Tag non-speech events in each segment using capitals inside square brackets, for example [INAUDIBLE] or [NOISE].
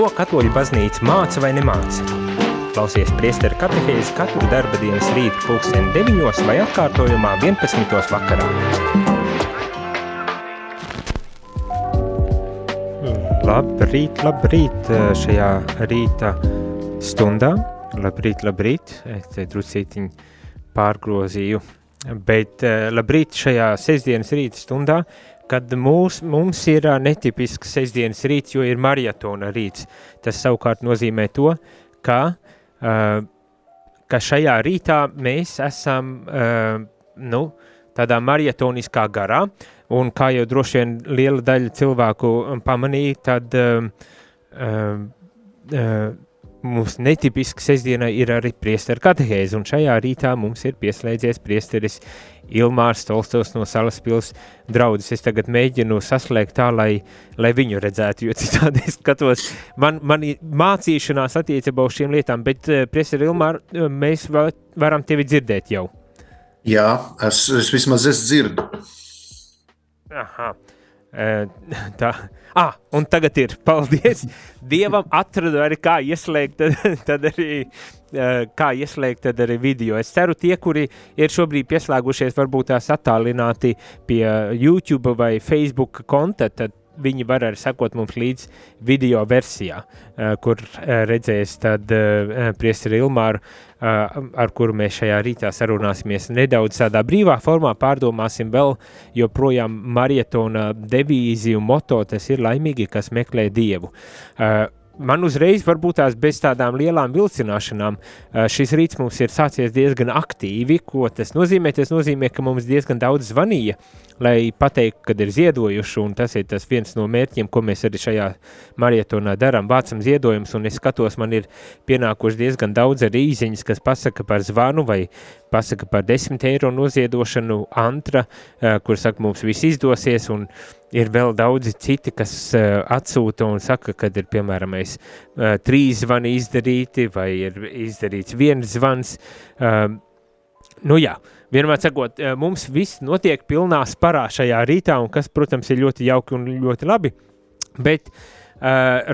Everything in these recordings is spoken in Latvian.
Ko katoļu baznīca māca vai nemāca? Klausies priesteru katehēzi katru darba dienas rītu pulksteni 9 vai atkārtojumā 11. vakarā. Labrīt, labrīt šajā rīta stundā. Labrīt, labrīt. Es te drusītiņ pārgrozīju. Bet labrīt šajā sestdienas rīta stundā kad mūs, mums ir netipisks sestdienas rīts, jo ir maratona rīts. Tas savukārt nozīmē to, ka, uh, ka šajā rītā mēs esam uh, nu, tādā maratoniskā garā, un kā jau droši vien liela daļa cilvēku pamanīja, tad uh, uh, uh, mums netipiski sestdienai ir arī priesteru katehēze, un šajā rītā mums ir pieslēdzies priesteris Ilmārs Tolstovs no Salaspils draudzes. Es tagad mēģinu saslēgt tā, lai, lai viņu redzētu, jo citādi es skatos, man, man mācīšanās attiecībā uz šiem lietām, bet uh, priesteri Ilmār, uh, mēs var, varam tevi dzirdēt jau. Jā, es, es vismaz es dzirdu. Aha. [LAUGHS] Tā, ah, un tagad ir, [LAUGHS] paldies Dievam, atradu arī kā ieslēgt, tad, [LAUGHS] tad arī, kā ieslēgt tad arī video. Es ceru, tie, kuri ir šobrīd pieslēgušies, varbūt tās attālināti pie YouTube vai Facebook konta, tad viņi var arī sekot mums līdz video versijā, uh, kur uh, redzēs tad uh, priesteri Ilmāru, ar kuru mēs šajā rītā sarunāsimies nedaudz tādā brīvā formā, pārdomāsim vēl joprojām marietona devīzi un moto, tas ir laimīgi, kas meklē Dievu man uzreiz, varbūt tās bez tādām lielām vilcināšanām, šis rīts mums ir sācies diezgan aktīvi. Ko tas nozīmē? Tas nozīmē, ka mums diezgan daudz zvanīja lai pateiktu, kad ir ziedojuši, tas ir tas viens no mērķiem, ko mēs arī šajā marietonā darām, vācam ziedojumus, un es skatos, man ir pienākuši diezgan daudz arī īziņas, kas pasaka par zvanu vai pasaka par 10 eiro noziedošanu antra, eh, kur saka, mums viss izdosies, un ir vēl daudzi citi, kas uh, atsūta un saka, kad ir, piemēram, mēs, uh, trīs zvani izdarīti vai ir izdarīts viens zvans. Uh, nu jā, vienmēr sakot, eh, mums viss notiek pilnā sparā šajā rītā, un kas, protams, ir ļoti jauki un ļoti labi. Bet uh,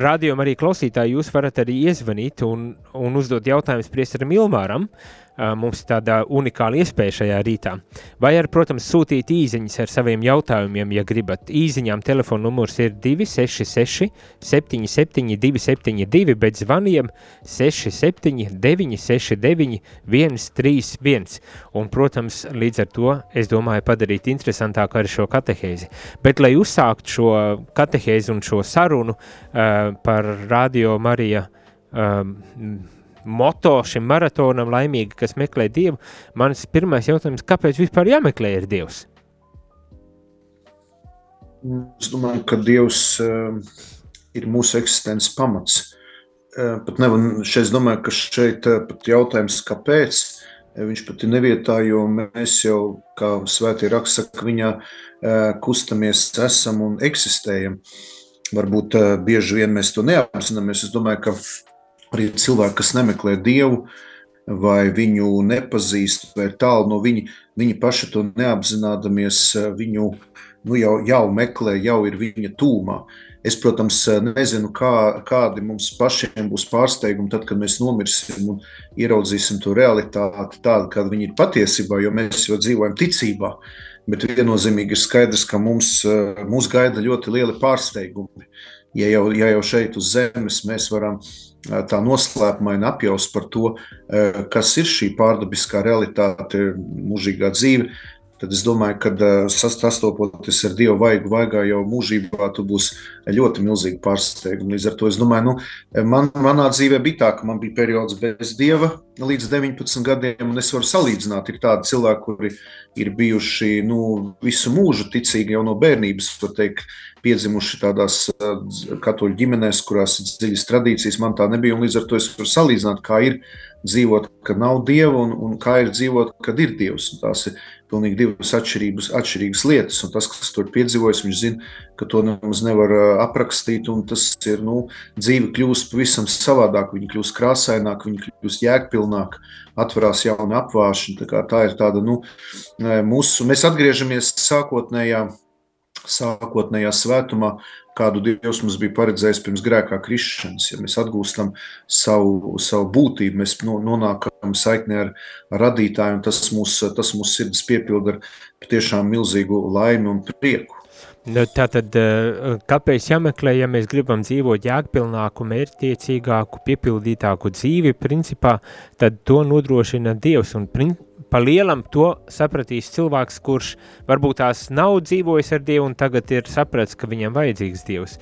rādījumā arī klausītāji jūs varat arī iezvanīt un, un uzdot jautājumus priesteram Ilmāram. Uh, mums ir tāda unikāla iespēja šajā rītā. Vai arī, protams, sūtīt īsiņas ar saviem jautājumiem, ja gribat. Īsiņām telefona numurs ir 266, 77, 272, bet zvaniem 67, 969, 131. Un, protams, līdz ar to es domāju padarīt interesantāku arī šo katehēzi. Bet, lai uzsāktu šo katehēzi un šo sarunu uh, par Radio Marija uh, moto šim maratonam, laimīgi, kas meklē dievu, mans pirmais jautājums, kāpēc vispār jāmeklē ir dievs? Es domāju, ka dievs uh, ir mūsu eksistences pamats. Uh, pat nevar, šeit, es domāju, ka šeit uh, pat jautājums, kāpēc, viņš pat ir nevietā, jo mēs jau, kā svētie raksts saka, viņā kustamies, esam un eksistējam. Varbūt bieži vien mēs to neapzināmies. Es domāju, ka arī cilvēki, kas nemeklē dievu, vai viņu nepazīst, vai ir tālu no viņa, viņi paši to neapzinādamies, viņu nu, jau, jau meklē, jau ir viņa tūmā. Es, protams, nezinu, kā, kādi mums pašiem būs pārsteigumi, tad, kad mēs nomirsim un ieraudzīsim to realitāti tādu, kāda viņa ir patiesībā, jo mēs jau dzīvojam ticībā. Bet viennozīmīgi ir skaidrs, ka mums, mūs gaida ļoti lieli pārsteigumi. Ja jau, ja jau šeit uz zemes mēs varam uh, tā noslēpumaini apjaus par to, kas ir šī pārdabiskā realitāte, mūžīgā dzīve, tad es domāju, ka sastopoties ar Dievu vaigu, vaigā jau mūžībā, tu būsi ļoti milzīgi pārsteigumi. Līdz ar to es domāju, nu, man, manā dzīvē bija tā, ka man bija periods bez Dieva līdz 19 gadiem, un es varu salīdzināt, ir tādi cilvēki, kuri ir bijuši nu, visu mūžu ticīgi jau no bērnības, var teikt, piedzimuši tādās katoļu ģimenēs, kurās ir dziļas tradīcijas. Man tā nebija, un līdz ar to es varu salīdzināt, kā ir dzīvot, kad nav dieva, un, un kā ir dzīvot, kad ir dievs. Un tās ir pilnīgi divas atšķirīgas, atšķirīgas lietas, un tas, kas tur piedzīvojas, viņš zina, ka to nemaz nevar aprakstīt, tas ir, nu, dzīve kļūst pavisam savādāk, viņa kļūst krāsaināk, viņa kļūst jēgpilnāk, atverās jauni apvāršņi, tā tā ir tāda, nu, mūsu, mēs atgriežamies sākotnējā sākotnējā svētumā, kādu Dievs mums bija paredzējis pirms grēkā krišanas. Ja mēs atgūstam savu, savu būtību, mēs nonākam saiknē ar, radītāju, un tas mūsu mūs sirds piepilda ar patiešām milzīgu laimi un prieku. Nu, tātad, eh, kāpēc jāmeklē, ja mēs gribam dzīvot jēgpilnāku, mērķtiecīgāku, piepildītāku dzīvi, principā, tad to nodrošina Dievs, un pa lielam to sapratīs cilvēks, kurš varbūt tās nav dzīvojis ar Dievu un tagad ir sapratis, ka viņam vajadzīgs Dievs.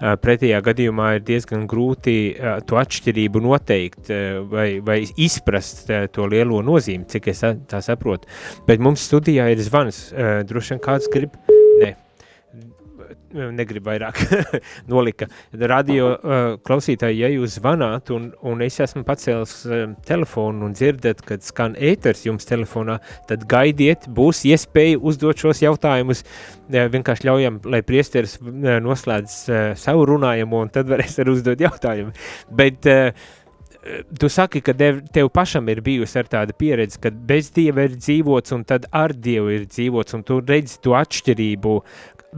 Pretējā gadījumā ir diezgan grūti to atšķirību noteikt vai, vai izprast to lielo nozīmi, cik es tā saprotu. Bet mums studijā ir zvans, droši vien kāds grib, ne, negribu vairāk [LAUGHS] nolika. Radio uh, klausītāji, ja jūs zvanāt, un, un es esmu pacēlis uh, telefonu un dzirdat, kad skan ēters jums telefonā, tad gaidiet, būs iespēja uzdot šos jautājumus. Uh, vienkārši ļaujam, lai priesteris uh, noslēdz uh, savu runājumu, un tad varēs arī uzdot jautājumu. Bet uh, tu saki, ka tev, pašam ir bijusi tāda pieredze, ka bez dieva ir dzīvots, un tad ar dievu ir dzīvots, un tu redzi to atšķirību.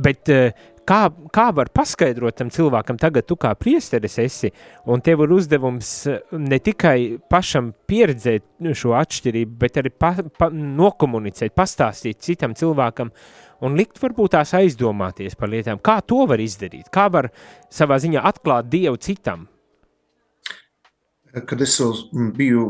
Bet uh, Kā, kā var paskaidrot tam cilvēkam, tagad tu kā priesteris esi, un tev ir uzdevums eh, ne tikai pašam pieredzēt šo atšķirību, bet arī pa, pa, nokomunicēt, pastāstīt citam cilvēkam un likt varbūt tās aizdomāties par lietām. Kā to var izdarīt? Kā var savā ziņā atklāt Dievu citam? Kad es biju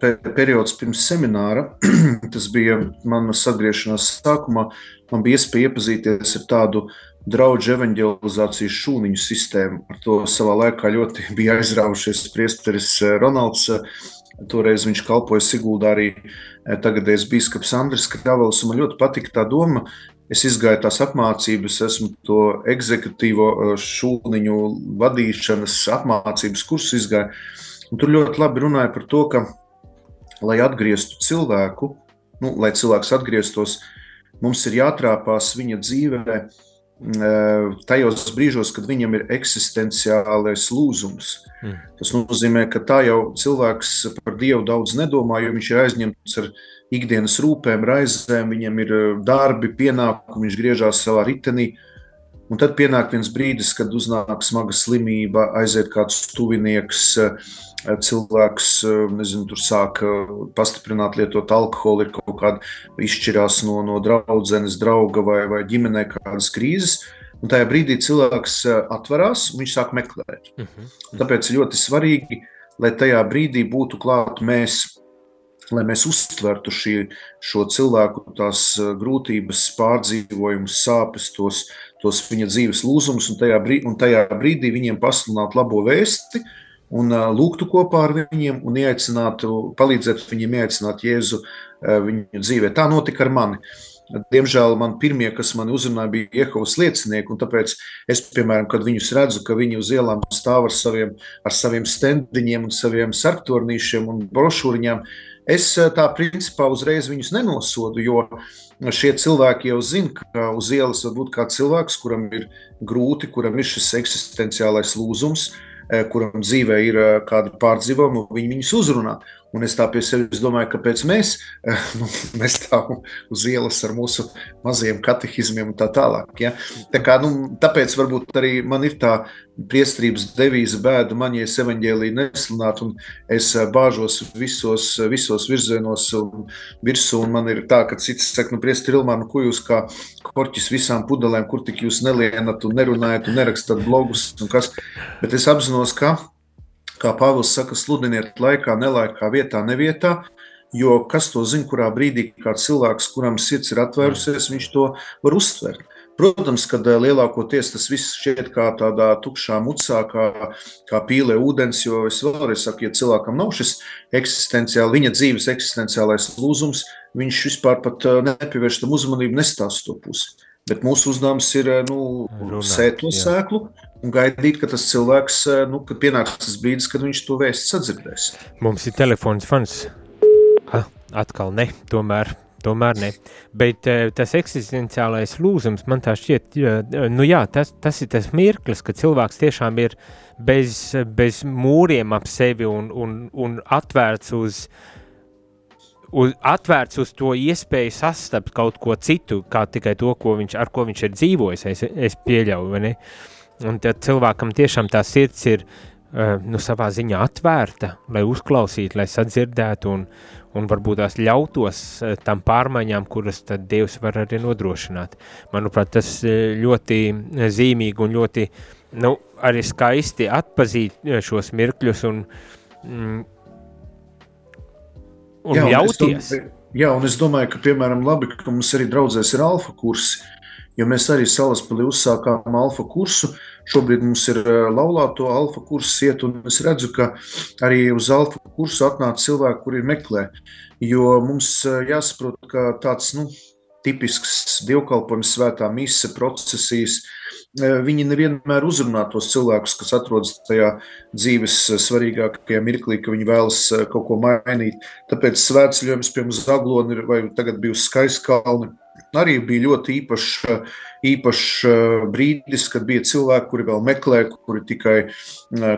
periods pirms semināra, [CLEARS THROAT] tas bija manas atgriešanās sākumā, man bija iespēja iepazīties ar tādu draugu evanģelizācijas šūniņu sistēmu. Ar to savā laikā ļoti [LAUGHS] bija aizrāvušies priesteris eh, Ronalds. Toreiz viņš kalpoja Siguldā arī eh, tagadējais biskups Andris Kravels. Man ļoti patika tā doma. Es izgāju tās apmācības, esmu to eksekutīvo eh, šūniņu vadīšanas apmācības kursu izgāju. Un tur ļoti labi runāja par to, ka, lai atgrieztu cilvēku, nu, lai cilvēks atgrieztos, mums ir jātrāpās viņa dzīvēm tajos brīžos, kad viņam ir eksistenciālais lūzums. Mm. Tas nozīmē, ka tā jau cilvēks par Dievu daudz nedomā, jo viņš ir aizņemts ar ikdienas rūpēm, raizēm, viņam ir darbi, pienākumi, viņš griežās savā ritenī. Un tad pienāk viens brīdis, kad uznāk smaga slimība, aiziet kāds tuvinieks, cilvēks nezinu, tur sāk pastiprināt lietot alkoholu, ir kaut kāda izšķirās no, no draudzenes, drauga vai, vai ģimenē kādas krīzes. Un tajā brīdī cilvēks atverās un viņš sāk meklēt. Uh -huh. Tāpēc ļoti svarīgi, lai tajā brīdī būtu klāt mēs, lai mēs uztvertu šī, šo cilvēku tās grūtības, pārdzīvojumus, sāpes, tos, tos viņa dzīves lūzumus, un tajā brīdī, un tajā brīdī viņiem pasludināt labo vēsti, un lūgtu kopā ar viņiem un ieaicinātu, palīdzētu viņiem ieaicināt Jēzu viņu dzīvē. Tā notika ar mani. Diemžēl man pirmie, kas mani uzrunāja, bija Jehovas liecinieki, un tāpēc es, piemēram, kad viņus redzu, ka viņi uz ielām stāv ar saviem, ar saviem stendiņiem un saviem sarktornīšiem un brošūriņām, es tā principā uzreiz viņus nenosodu, jo šie cilvēki jau zina, ka uz ielas var būt kāds cilvēks, kuram ir grūti, kuram ir šis eksistenciālais lūzums, Eh, kuram dzīvē ir eh, kādi pārdzīvojumi, viņi viņus uzrunā. Un es tā pie sevis domāju, kāpēc mēs eh, [LAUGHS] nu, nestāvam uz ielas ar mūsu maziem katehizmiem un tā tālāk. Ja? Tā kā, nu, tāpēc varbūt arī man ir tā priestrības devīze bēdu maņies evaņģēlī neslunāt, un es bāžos visos, visos virzienos un virsū, un man ir tā, ka cits saka, nu, priestri Ilmā, nu, ko jūs kā korķis visām pudelēm, kur tik jūs nelienat un nerunājat un nerakstat blogus un kas, bet es apzinos, ka kā Pāvils saka, sludiniet laikā, nelaikā, vietā, nevietā. Jo kas to zina, kurā brīdī kāds cilvēks, kuram sirds ir atvērusies, viņš to var uztvert. Protams, ka eh, lielākoties tas viss šķiet kā tādā tukšā mucā, kā, kā pīlē ūdens, jo es vēlreiz saku, ja cilvēkam nav šis eksistenciāli, viņa dzīves eksistenciālais lūzums, viņš vispār eh, nepievērš tam uzmanību, nestāst to pusi. Bet mūsu uzdevums ir eh, nu, sēt to sēklu un gaidīt, ka tas cilvēks, eh, nu, kad pienāks tas brīdis, kad viņš to vēsts sadzirdēs. Mums ir telefons fans. Ah, atkal ne, tomēr. Tomēr ne. Bet uh, tas eksistenciālais lūzums man tā šķiet, uh, nu jā, tas, tas ir tas mirklis, kad cilvēks tiešām ir bez, bez mūriem ap sevi un, un, un atvērts uz uh, uz, atvērts uz to iespēju sastapt kaut ko citu, kā tikai to, ko viņš, ar ko viņš ir dzīvojis, es, es pieļauju, vai ne? Un tad cilvēkam tiešām tā sirds ir, uh, nu, savā ziņā atvērta, lai uzklausītu, lai sadzirdētu un, un varbūt tās ļautos uh, tam pārmaiņām, kuras tad Dievs var arī nodrošināt. Manuprāt, tas ļoti zīmīgi un ļoti, nu, arī skaisti atpazīt šos mirkļus un, mm, un jā, ļauties. Un domāju, jā, un es domāju, ka, piemēram, labi, ka mums arī draudzēs ir alfa kursi, jo mēs arī salaspēlī uzsākām alfa kursu. Šobrīd mums ir laulāto alfa kursu iet, un es redzu, ka arī uz alfa kursu atnāk cilvēki, kuri meklē. Jo mums jāsaprot, ka tāds, nu, tipisks dievkalpojums, svētā mise, procesijas, Eh, viņi nevienmēr uzrunā tos cilvēkus, kas atrodas tajā dzīves eh, svarīgākajā mirklī, ka viņi vēlas eh, kaut ko mainīt. Tāpēc svētceļojums pie mums Zaglona vai tagad bija uz Skaiskalni. Arī bija ļoti īpašs, īpašs brīdis, kad bija cilvēki, kuri vēl meklē, kuri tikai,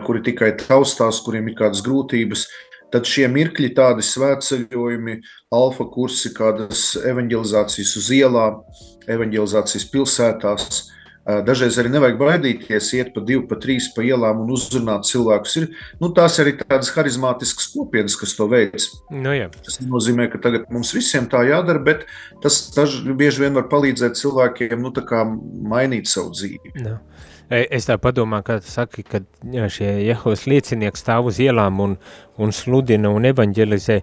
kuri tikai taustās, kuriem ir kādas grūtības. Tad šie mirkļi, tādi svētceļojumi, alfa kursi, kādas evanģelizācijas uz ielām, evanģelizācijas pilsētās, Dažreiz arī nevajag baidīties, iet pa divu, pa trīs pa ielām un uzrunāt cilvēkus. Ir, nu, tās ir arī tādas harizmātiskas kopienas, kas to veids. Nu, jā. tas nozīmē, ka tagad mums visiem tā jādara, bet tas daž, bieži vien var palīdzēt cilvēkiem nu, mainīt savu dzīvi. Nu. Es tā domāju, ka saki, ka šie Jehovas liecinieki stāv uz ielām un, un sludina un evanģelizē.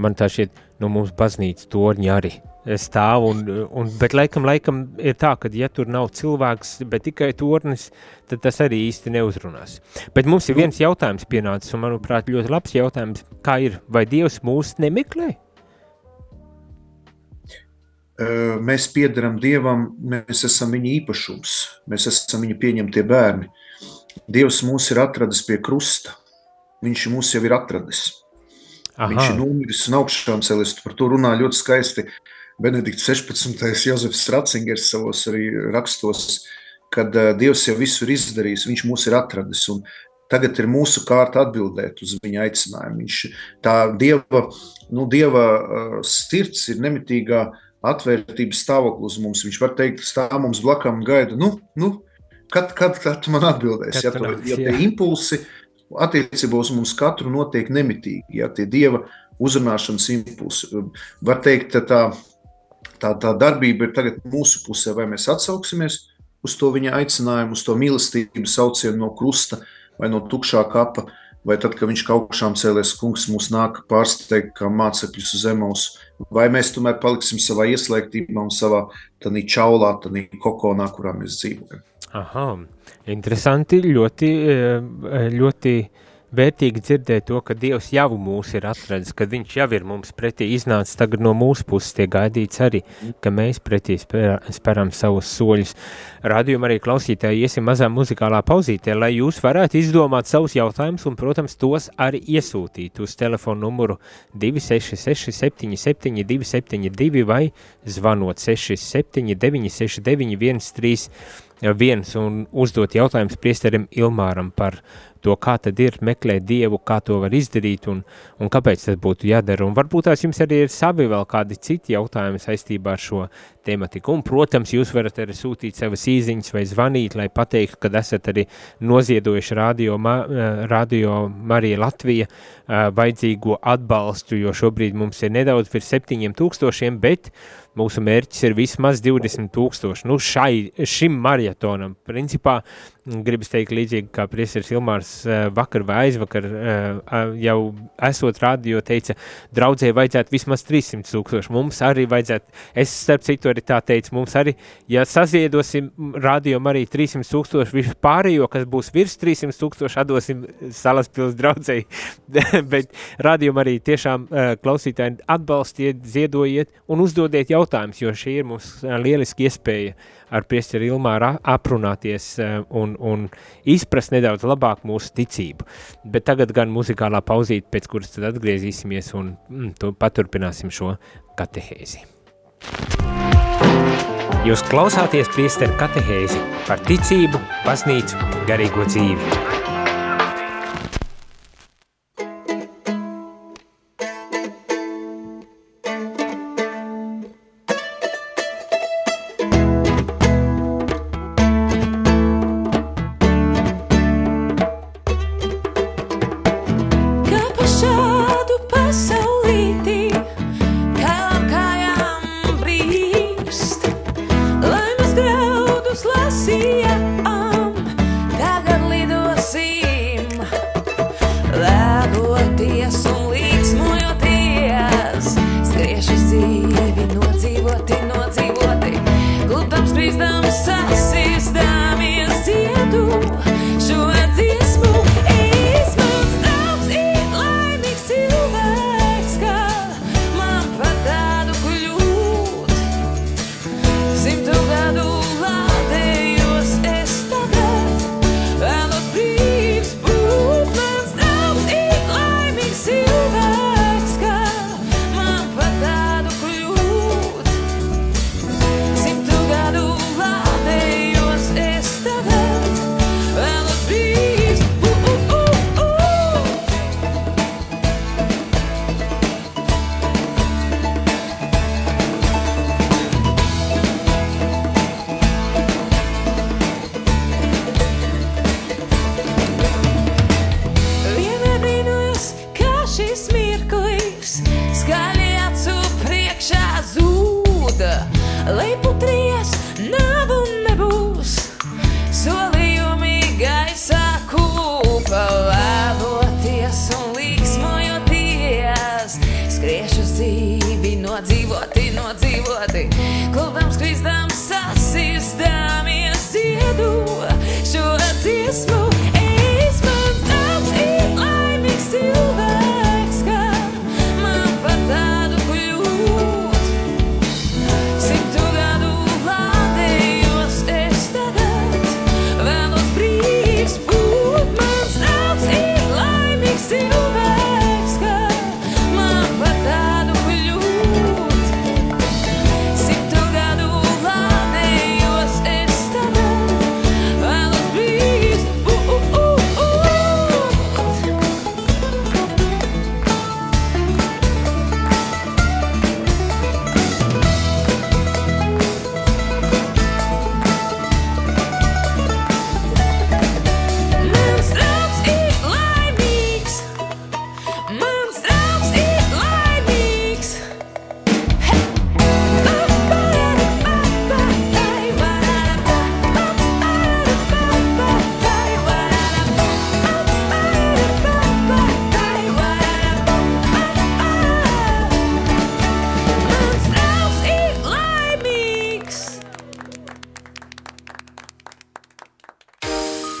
Man tā šķiet, nu mums baznīca torņi arī stāv. Un, un, bet laikam, laikam ir tā, ka ja tur nav cilvēks, bet tikai tornis, tad tas arī īsti neuzrunās. Bet mums ir viens jautājums pienācis, un manuprāt, ļoti labs jautājums. Kā ir? Vai Dievs mūs nemeklē? Mēs piedaram Dievam, mēs esam viņa īpašums, mēs esam viņa pieņemtie bērni. Dievs mūs ir atradis pie krusta. Viņš mūs jau ir atradis. Aha. Viņš ir nomiris un augšām cēlies. Par to runā ļoti skaisti Benedikts 16. Jozefs Ratzingers savos arī rakstos, kad uh, Dievs jau visu ir izdarījis, viņš mūs ir atradis, un tagad ir mūsu kārta atbildēt uz viņa aicinājumu. Viņš, tā Dieva, nu, Dieva uh, sirds ir nemitīgā atvērtības stāvoklis uz mums. Viņš var teikt, stāv mums blakām gaida, nu, nu kad, kad, kad man atbildēsi? Ja, tu, ja tie impulsi attiecībā uz mums katru notiek nemitīgi, ja tie Dieva uzrunāšanas impulsi. Var teikt, tā tā, tā darbība ir tagad mūsu pusē, vai mēs atsauksimies uz to viņa aicinājumu, uz to mīlestību saucienu no krusta vai no tukšā kapa, vai tad, kad viņš kādā cēlēs, kungs mūs nāk pārsteigt kā mācekļus uz zemes, vai mēs tomēr paliksim savā ieslēgtībā un savā tādā čaulā, tādā kokonā, kurā mēs dzīvojam. Aha, interesanti, ļoti, eh, ļoti vērtīgi dzirdēt to, ka Dievs jau mūs ir atradis, ka Viņš jau ir mums pretī iznācis tagad no mūsu puses, tiek gaidīts arī, ka mēs pretī speram savus soļus. Radījumā arī klausītāji iesim mazā muzikālā pauzītē, lai jūs varētu izdomāt savus jautājumus un, protams, tos arī iesūtīt uz telefonu numuru 266 77 272 vai zvanot 67 969 131 un uzdot jautājumus priesterim Ilmāram par to, kā tad ir meklēt Dievu, kā to var izdarīt un, un kāpēc tas būtu jādara. Un varbūt tās jums arī ir savi vēl kādi citi jautājumi saistībā ar šo tematiku. Un, protams, jūs varat arī sūtīt savas īziņas vai zvanīt, lai pateiktu, kad esat arī noziedojuši radio, eh, radio Marija Latvija eh, vajadzīgo atbalstu, jo šobrīd mums ir nedaudz virs septiņiem tūkstošiem, bet mūsu mērķis ir vismaz 20 tūkstoši. Nu, šai, šim maratonam, principā, gribas teikt līdzīgi kā priesteris Ilmārs eh, vakar vai aizvakar jau esot radio teica, draudzē vajadzētu vismaz 300 tūkstoši, mums arī vajadzētu, es starp citu arī tā teicu, mums arī, ja saziedosim radio arī 300 tūkstoši, visu pārējo, kas būs virs 300 tūkstoši, atdosim salaspils draudzēji, [LAUGHS] bet radio arī tiešām eh, klausītāji atbalstiet, ziedojiet un uzdodiet jautājumus, jo šī ir mums lieliski iespēja ar priesteri Ilmāru aprunāties eh, un, un izprast nedaudz labāk mūsu ticību. Bet tagad gan muzikālā pauzīte, pēc kuras tad atgriezīsimies un mm, paturpināsim šo katehēzi. Jūs klausāties priesteru katehēzi par ticību, baznīcu, garīgo dzīvi.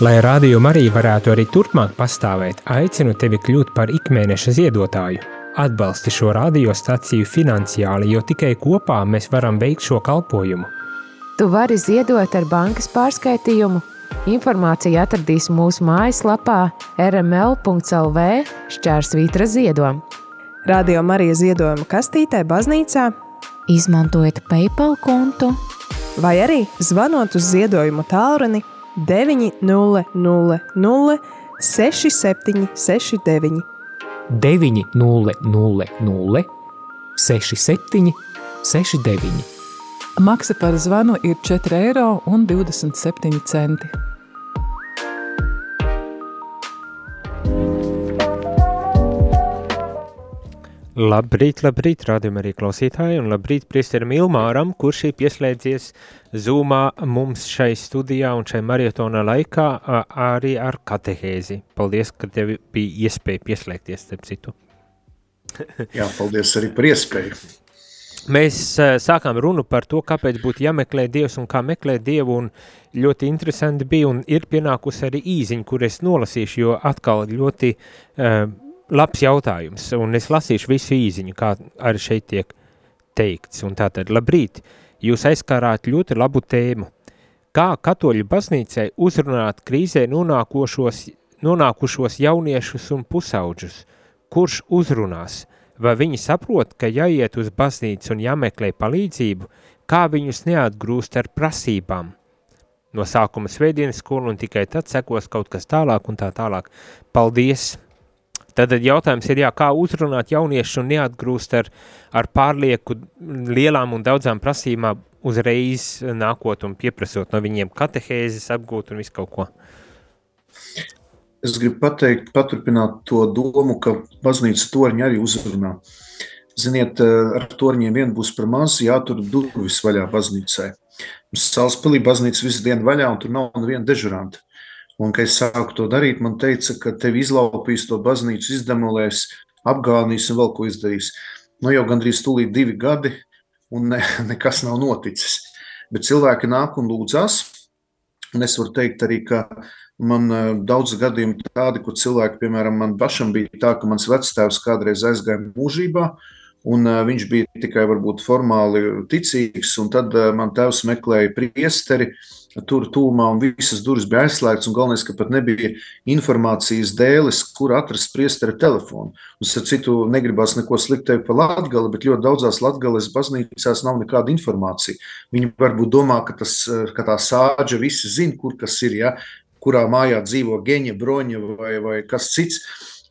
Lai Rādio Marija varētu arī turpmāk pastāvēt, aicinu tevi kļūt par ikmēneša ziedotāju. Atbalsti šo radiostaciju finansiāli, jo tikai kopā mēs varam veikt šo kalpojumu. Tu vari ziedot ar bankas pārskaitījumu. Informāciju atradīs mūsu mājaslapā rml.lv šķērsvītra ziedojuma. Radio Marija ziedojuma kastītē baznīcā Izmantojiet PayPal kontu vai arī zvanot uz ziedojumu tālruni 900 6769. 900 67 69. Maksa par zvanu ir 4,27 eiro. Labrīt, labrīt, rādījumā arī klausītāji, un labrīt priesteram Ilmāram, kurš ir pieslēdzies Zoomā mums šai studijā un šai marietona laikā arī ar katehēzi. Paldies, ka tev bija iespēja pieslēgties, starp citu. [LAUGHS] Jā, paldies arī par iespēju. Mēs sākām runu par to, kāpēc būtu jāmeklē Dievs un kā meklēt Dievu, un ļoti interesanti bija, un ir pienākusi arī īziņa, kur es nolasīšu, jo atkal ļoti uh, labs jautājums, un es lasīšu visu īziņu, kā arī šeit tiek teikts. Un tātad, labrīt, jūs aizskārāt ļoti labu tēmu. Kā katoļu baznīcai uzrunāt krīzē nonākošos, nonākušos jauniešus un pusauģus? Kurš uzrunās? Vai viņi saprot, ka jāiet uz baznīcu un jāmeklē palīdzību, kā viņus neatgrūst ar prasībām? No sākuma svētdienas skola un tikai tad sekos kaut kas tālāk un tā tālāk. Paldies! Tad jautājums ir, jā, kā uzrunāt jauniešu un neatgrūst ar, ar pārlieku lielām un daudzām prasībām uzreiz nākot un pieprasot no viņiem katehēzes apgūt un visu kaut ko. Es gribu pateikt, paturpināt to domu, ka baznīcas torņi arī uzrunā. Ziniet, ar torņiem vien būs par maz, jātur durvis vaļā baznīcai. Mums Salaspilī baznīca visu dienu vaļā un tur nav neviena dežuranta. Un, kad es sāku to darīt, man teica, ka tevi izlaupīs to baznīcu, izdemolēs, apgānīs un vēl ko izdarīs. Nu, jau gandrīz tūlīt divi gadi, un ne, [LAUGHS] nekas nav noticis. Bet cilvēki nāk un lūdzās, un es varu teikt arī, ka man eh, daudz gadījumu tādi, kur cilvēki, piemēram, man pašam bija tā, ka mans vectēvs kādreiz aizgāja mūžībā, un uh, viņš bija tikai varbūt formāli ticīgs, un tad uh, man tēvs meklēja priesteri, uh, tur tūmā un visas durvis bija aizslēgtas, un galvenais, ka pat nebija informācijas dēles, kur atrast priestera telefonu. Uz citu negribās neko sliktu par Latgali, bet ļoti daudzās Latgales baznīcās nav nekāda informācija. Viņi varbūt domā, ka, tas, ka tā sāģa visi zina, kur kas ir, ja, kurā mājā dzīvo geņa, broņa vai, vai kas cits,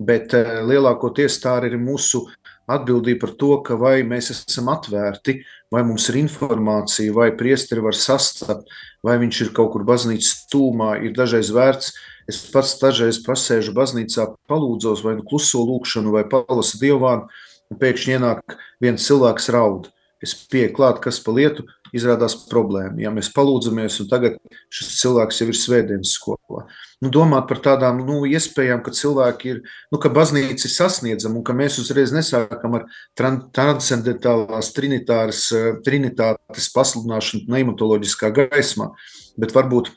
bet eh, lielākoties tā ir mūsu atbildība par to, ka vai mēs esam atvērti, vai mums ir informācija, vai priesteri var sastapt, vai viņš ir kaut kur baznīcas tūmā, ir dažreiz vērts. Es pats dažreiz pasēžu baznīcā, palūdzos vai nu kluso lūkšanu, vai palasu dievānu, un pēkšņi ienāk viens cilvēks raud. Es pieeju klāt, kas pa lietu, izrādās problēma. Ja mēs palūdzamies, un tagad šis cilvēks jau ir svētdienas skolā. Nu, domāt par tādām nu, iespējām, ka cilvēki ir, nu, ka baznīca ir sasniedzama un ka mēs uzreiz nesākam ar transcendentālās trinitāras, eh, trinitātes pasludināšanu neimatoloģiskā gaismā, bet varbūt,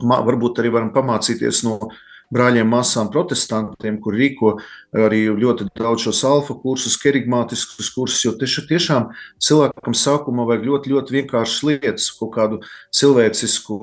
varbūt arī varam pamācīties no brāļiem, māsām, protestantiem, kur rīko arī ļoti daudz šos alfa kursus, kerigmātiskus kursus, jo tieši, tiešām cilvēkam sākumā vajag ļoti, ļoti vienkāršas lietas, kaut kādu cilvēcisku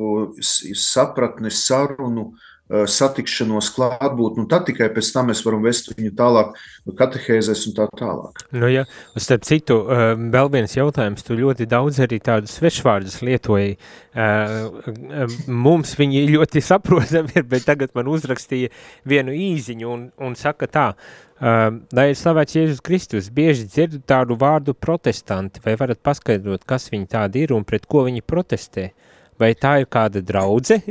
sapratni, sarunu, uh, Eh, satikšanos, klātbūtni, un tad tikai pēc tam mēs varam vest viņu tālāk, katehēzēs un tā tālāk. Nu, ja, starp citu, eh, vēl viens jautājums, tu ļoti daudz arī tādus svešvārdus lietoji. Eh, mums viņi ļoti saprotami ir, bet tagad man uzrakstīja vienu īziņu un, un saka tā, lai ir slavēts Jēzus Kristus, bieži dzirdu tādu vārdu protestanti, vai varat paskaidrot, kas viņi tādi ir un pret ko viņi protestē? Vai tā ir kāda draudze?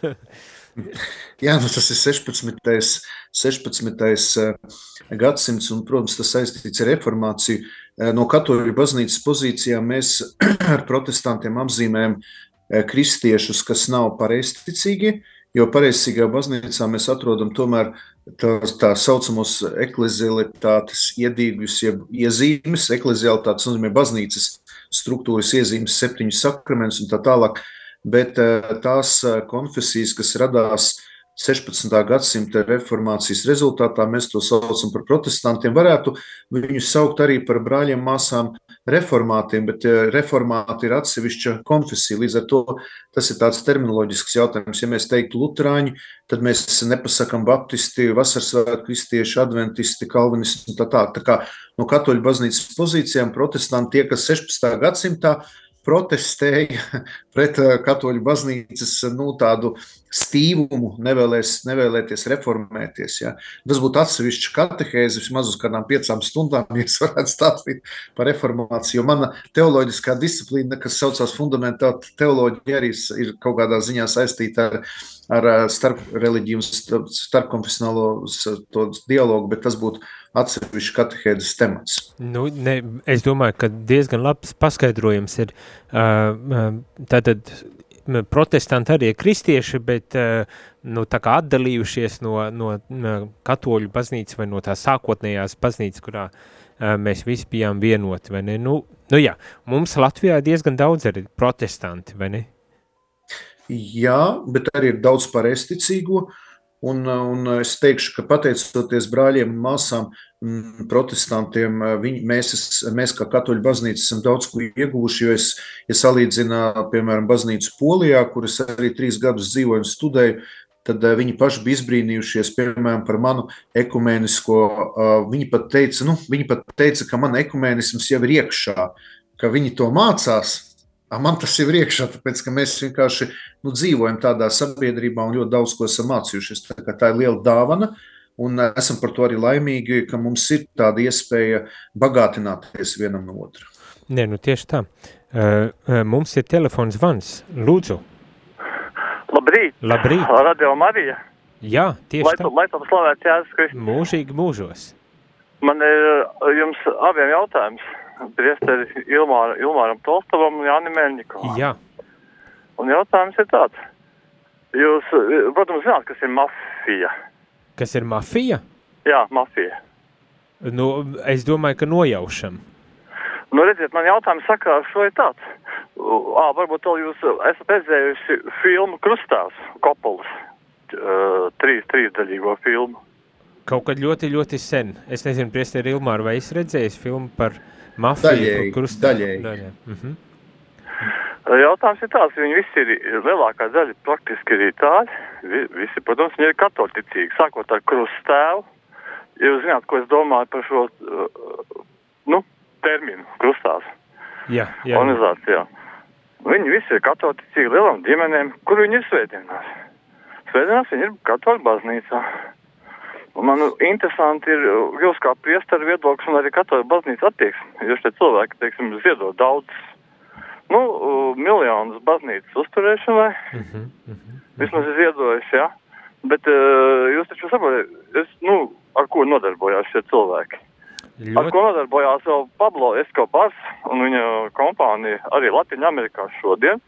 [LAUGHS] [LAUGHS] Jā, nu tas ir 16. 16. Eh, gadsimts, un, protams, tas saistīts ar reformāciju. Eh, no katoļu baznīcas pozīcijām mēs [CLEARS THROAT] ar protestantiem apzīmējam eh, kristiešus, kas nav pareizticīgi, jo pareizticīgā baznīcā mēs atrodam tomēr tā, tā saucamos eklezialitātes iedīgus, jeb iezīmes. Eklezialitātes nozīmē baznīcas struktūras iezīmes, septiņus sakramentus un tā tālāk. Bet tās konfesijas, kas radās 16. gadsimta reformācijas rezultātā, mēs to saucam par protestantiem, varētu viņus saukt arī par brāļiem, māsām, reformātiem, bet reformāti ir atsevišķa konfesija. Līdz ar to tas ir tāds terminoloģisks jautājums. Ja mēs teiktu luterāņi, tad mēs nepasakām baptisti, vasarsvētku kristieši, adventisti, kalvinisti un tā tā. Tā kā no katoļu baznīcas pozīcijām protestanti tie, kas 16. gadsimtā protestēja pret eh, katoļu baznīcas nu, tādu stīvumu, nevēlēs, nevēlēties reformēties. Ja. Tas būtu atsevišķs katehēze, vismaz uz kādām piecām stundām, ja [LAUGHS] es varētu stāstīt par reformāciju. Jo mana teoloģiskā disciplīna, kas saucās fundamentāla teoloģija, arī ir kaut kādā ziņā saistīta ar, ar starp reliģiju un starpkonfesionālo dialogu, bet tas būtu atsevišķs katehēdes temats. Nu, ne, es domāju, ka diezgan labs paskaidrojums ir uh, tātad protestanti arī ir kristieši, bet nu, atdalījušies no, no, no katoļu baznīcas vai no tās sākotnējās baznīcas, kurā mēs visi bijām vienoti. Nu, nu jā, mums Latvijā diezgan daudz arī protestanti, vai ne? Jā, bet arī ir daudz pareizticīgo. Un, un es teikšu, ka pateicoties brāļiem un māsām, Mm, protestantiem, viņi, mēs, mēs kā katoļu baznīca esam daudz ko ieguvuši, jo es, ja salīdzinu, piemēram, baznīcu Polijā, kuras arī trīs gadus dzīvoju un studēju, tad viņi paši bija izbrīnījušies, piemēram, par manu ekumēnisko, viņi pat teica, nu, viņi pat teica, ka man ekumēnisms jau ir iekšā, ka viņi to mācās, man tas ir iekšā, tāpēc, ka mēs vienkārši nu, dzīvojam tādā sabiedrībā un ļoti daudz ko esam mācījušies, tā, tā ir liela dāvana, Un esam par to arī laimīgi, ka mums ir tāda iespēja bagātināties vienam no otra. Nē, nu tieši tā. Mums ir telefons zvans. Lūdzu. Labrīt. Labrīt. Radio Marija. Jā, tieši lai, tā. Lai tam slavēts Jēzus Kristus. Mūžīgi mūžos. Man ir jums abiem jautājums. Priesteri Ilmāra, Ilmāram Tolstovam un Jānim Melņikovam. Jā. Un jautājums ir tāds. Jūs, protams, zināt, kas ir mafija. Kas ir mafija? Jā, mafija. Nu, es domāju, ka nojaušam. Nu, redziet, man jautājums saka, šo ir tāds. Ā, varbūt vēl jūs esat redzējusi filmu Krustās, Kopolas, trīs, trīsdaļīgo filmu. Kaut kad ļoti, ļoti sen. Es nezinu, priesteri Ilmāru, vai es redzēju filmu par mafiju? Daļēji, Krustās? Daļēji. Daļēji. Mhm. Jautājums ir tāds, viņi visi ir, lielākā daļa praktiski ir itāļi, visi, protams, viņi ir katolicīgi, sākot ar krustēvu. Ja jūs zināt, ko es domāju par šo, uh, nu, terminu krustās. Jā, jā. Organizācijā. Viņi visi ir katolicīgi lielām ģimenēm, kur viņi ir svētdienās. Svētdienās viņi ir katoļu baznīcā. Man interesanti ir jūs kā priesteru viedoklis un arī katoļu baznīca attieksme. Jo šie cilvēki, teiksim, ziedo daudz nu, miljonus baznīcas uzturēšanai. Mm -hmm, mm -hmm. Vismaz es iedojuši, jā. Bet uh, jūs taču saprotat, es, nu, ar ko nodarbojās šie cilvēki? Ļoti... Ar ko nodarbojās vēl Pablo Eskobars un viņa kompānija arī Latvijā Amerikā šodien,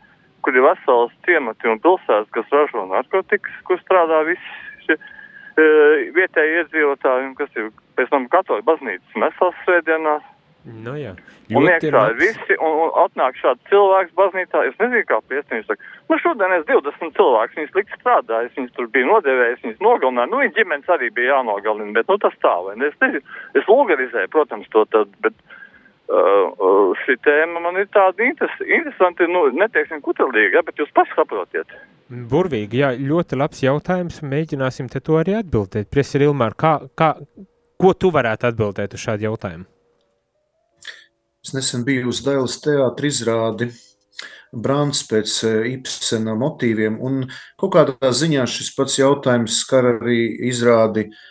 kur ir vesels ciemati un pilsētas, kas ražo narkotikas, kur strādā visi šie uh, vietēji iedzīvotāji, un kas ir pēc tam katoļu baznīcas mesās svētdienās. Nu, jā. Un iekšā ir visi, un, un atnāk šāds cilvēks baznīcā, es nezinu, kā piesti, viņš saka, nu šodien es 20 cilvēks, viņas likt strādājis, viņas tur bija nodevējis, viņas nogalināja, nu viņa ģimenes arī bija jānogalina, bet nu tas tā, vai ne, es nezinu, es vulgarizēju, protams, to tad, bet uh, uh, šī tēma man ir tāda interes, interesanti, nu, neteiksim kutelīga, ja, bet jūs paši saprotiet. Burvīgi, jā, ļoti labs jautājums, mēģināsim te to arī atbildēt. Priesi Ilmār, kā, kā, ko tu varētu atbildēt uz šādu jautājumu? Es nesen biju uz Dailas teātra izrādi Brāns pēc eh, Ibsena motīviem, un kaut kādā ziņā šis pats jautājums skar arī izrādi eh,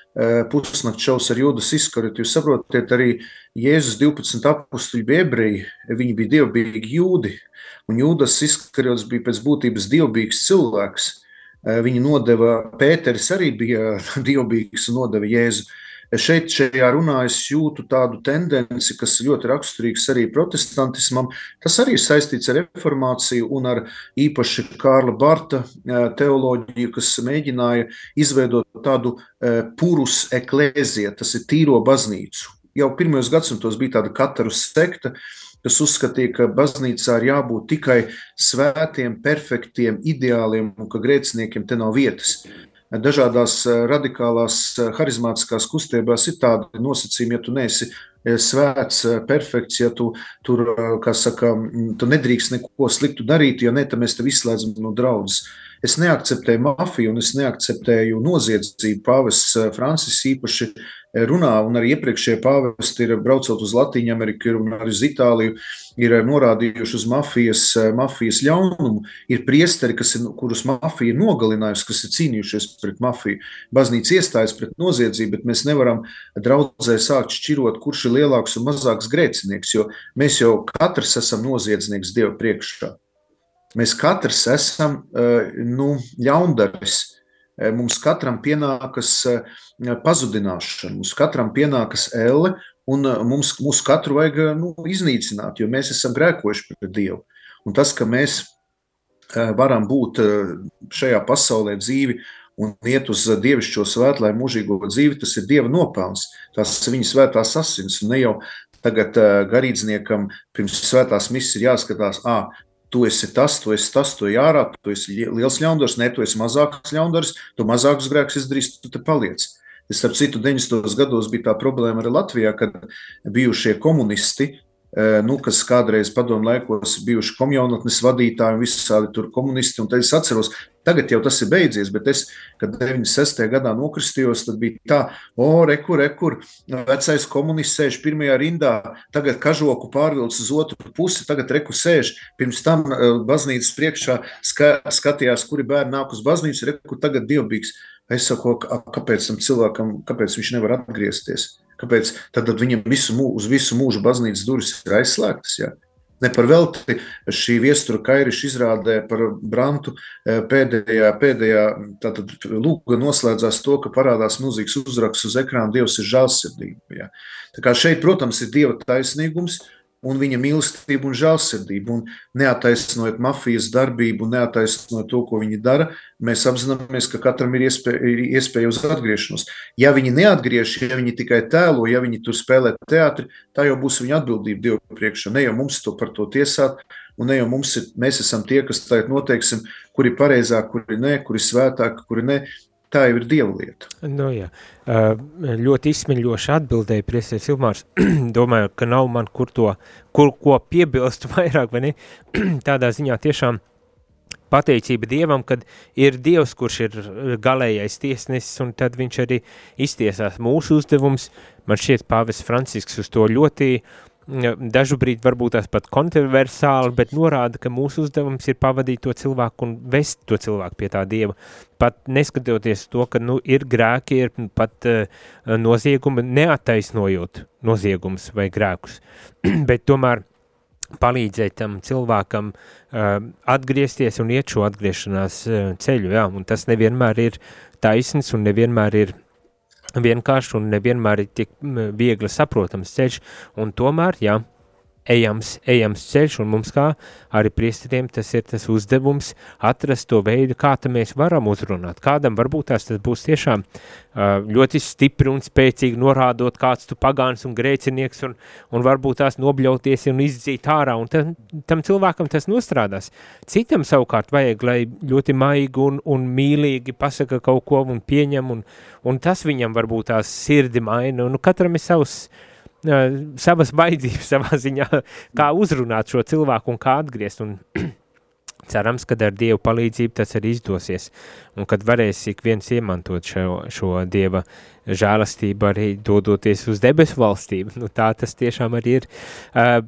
Pusnakts šaus ar Jūdas izskaru. Jūs saprotiet, arī Jēzus 12 apstuļi bija ebreji, viņi bija dievbijīgi jūdi, un Jūdas izskarots bija pēc būtības dievbijīgs cilvēks. Eh, viņi nodeva, Pēteris arī bija [LAUGHS] dievbijīgs un nodeva Jēzu. Šeit, šajā runā, es jūtu tādu tendenci, kas ļoti raksturīgs arī protestantismam. Tas arī ir saistīts ar reformāciju un ar īpaši Kārla Barta teoloģiju, kas mēģināja izveidot tādu purus eklēziju, tas ir tīro baznīcu. Jau pirmajos gadsimtos bija tāda katru sekta, kas uzskatīja, ka baznīcā ir jābūt tikai svētiem, perfektiem, ideāliem un ka grēciniekiem te nav vietas. Dažādās radikālās harizmātiskās kustībās ir tādi nosacījumi, ja tu neesi svēts, perfekts, ja tu tur, kā saka, tu nedrīkst neko sliktu darīt, jo ne, tad mēs tevi izslēdzam no draudzes. Es neakceptēju mafiju un es neakceptēju noziedzību. Pāvests Francis īpaši runā, un arī iepriekšējie pāvesti ir braucot uz Latviju, Ameriku un arī uz Itāliju, ir norādījuši uz mafijas, mafijas ļaunumu. Ir priesteri, ir, kurus mafija ir nogalinājusi, kas ir cīnījušies pret mafiju. Baznīca iestājas pret noziedzību, bet mēs nevaram draudzē sākt šķirot, kurš ir lielāks un mazāks grēcinieks, jo mēs jau katrs esam noziedznieks Dieva priekšā. Mēs katrs esam nu, ļaundaris. Mums katram pienākas pazudināšana, mums katram pienākas elle, un mums, mums katru vajag nu, iznīcināt, jo mēs esam grēkojuši pret Dievu. Un tas, ka mēs varam būt šajā pasaulē dzīvi un iet uz dievišķo svētlē mūžīgo dzīvi, tas ir Dieva nopelns, tās viņa svētās asins, un ne jau tagad garīdzniekam pirms svētās misijas ir jāskatās, ā, tu esi tas, tu esi tas, tu jārā, tu esi liels ļaundaris, ne, tu esi mazāks ļaundaris, tu mazākus grēkus izdarīsi, tu te paliec. Es starp citu, 90. gados bija tā problēma arī Latvijā, kad bijušie komunisti nu, kas kādreiz padomu laikos bijuši komjaunatnes vadītāji visādi tur komunisti. Un tad es atceros, tagad jau tas ir beidzies, bet es, kad 96. gadā nokristījos, tad bija tā, o, rekur, rekur, vecais komunists sēž pirmajā rindā, tagad kažoku pārvilc uz otru pusi, tagad rekur sēž. Pirms tam baznīcas priekšā ska, skatījās, kuri bērni nāk uz baznīcu, rekur tagad dievbīgs. Es saku, kāpēc tam cilvēkam, kāpēc viņš nevar atgriezties? Kāpēc tad viņam visu mūžu, uz visu mūžu baznīcas durvis ir aizslēgtas? Ja? Ne par velti šī viestura kairiša izrādē par Brantu eh, pēdējā, pēdējā tātad lūga noslēdzās to, ka parādās milzīgs uzraksts uz ekrāna Dievs ir žālsirdība. Ja? Tā kā šeit, protams, ir Dieva taisnīgums, un viņa mīlestību un žēlsirdību. Un neataisnojot mafijas darbību, neataisnojot to, ko viņi dara, mēs apzināmies, ka katram ir iespēja, ir iespēja uz atgriešanos. Ja viņi neatgriež, ja viņi tikai tēlo, ja viņi tur spēlē teātri, tā jau būs viņa atbildība Dievu priekšā. Ne jau mums to par to tiesāt, un ne jau mums ir, mēs esam tie, kas tagad noteiksim, kuri ir pareizāk, kuri nē, kuri svētāk, kuri nē. Tā jau ir dieva lieta. Nu, jā. ļoti izsmeļoši atbildēja Priesties Ilmārs. [CLEARS THROAT] Domāju, ka nav man kur to, kur ko piebilst [LAUGHS] vairāk, vai ne? [CLEARS THROAT] Tādā ziņā tiešām pateicība Dievam, kad ir Dievs, kurš ir galējais tiesnesis, un tad viņš arī iztiesās mūsu uzdevums. Man šķiet, Pāvis Francisks uz to ļoti uh, dažu brīdi varbūt tās pat kontroversāli, bet norāda, ka mūsu uzdevums ir pavadīt to cilvēku un vest to cilvēku pie tā Dieva. Pat neskatoties to, ka nu, ir grēki, ir pat uh, noziegumi, neataisnojot noziegums vai grēkus, [CLEARS THROAT] bet tomēr palīdzēt tam cilvēkam uh, atgriezties un iet šo atgriešanās uh, ceļu, jā, un tas nevienmēr ir taisns un nevienmēr ir vienkārši un nevienmēr tik viegli saprotams ceļš, un tomēr, jā, ejams, ejams ceļš, un mums kā arī priesteriem tas ir tas uzdevums atrast to veidu, kā mēs varam uzrunāt. Kādam varbūt tās tas būs tiešām ļoti stipri un spēcīgi norādot, kāds tu pagāns un grēcinieks, un, un varbūt tās nobļauties un izdzīt ārā, un tam, tam cilvēkam tas nostrādās. Citam savukārt vajag, lai ļoti maigi un, un mīlīgi pasaka kaut ko un pieņem, un, un tas viņam varbūt tās sirdi maina, un nu, katram ir savs, uh, savas vajadzības savā [LAUGHS] ziņā, kā uzrunāt šo cilvēku un kā atgriezt. Un [CLEARS THROAT] cerams, ka ar Dievu palīdzību tas arī izdosies, un kad varēs ik viens iemantot šo, šo Dieva žēlastību arī dodoties uz debesu valstību. Nu, tā tas tiešām arī ir. Uh,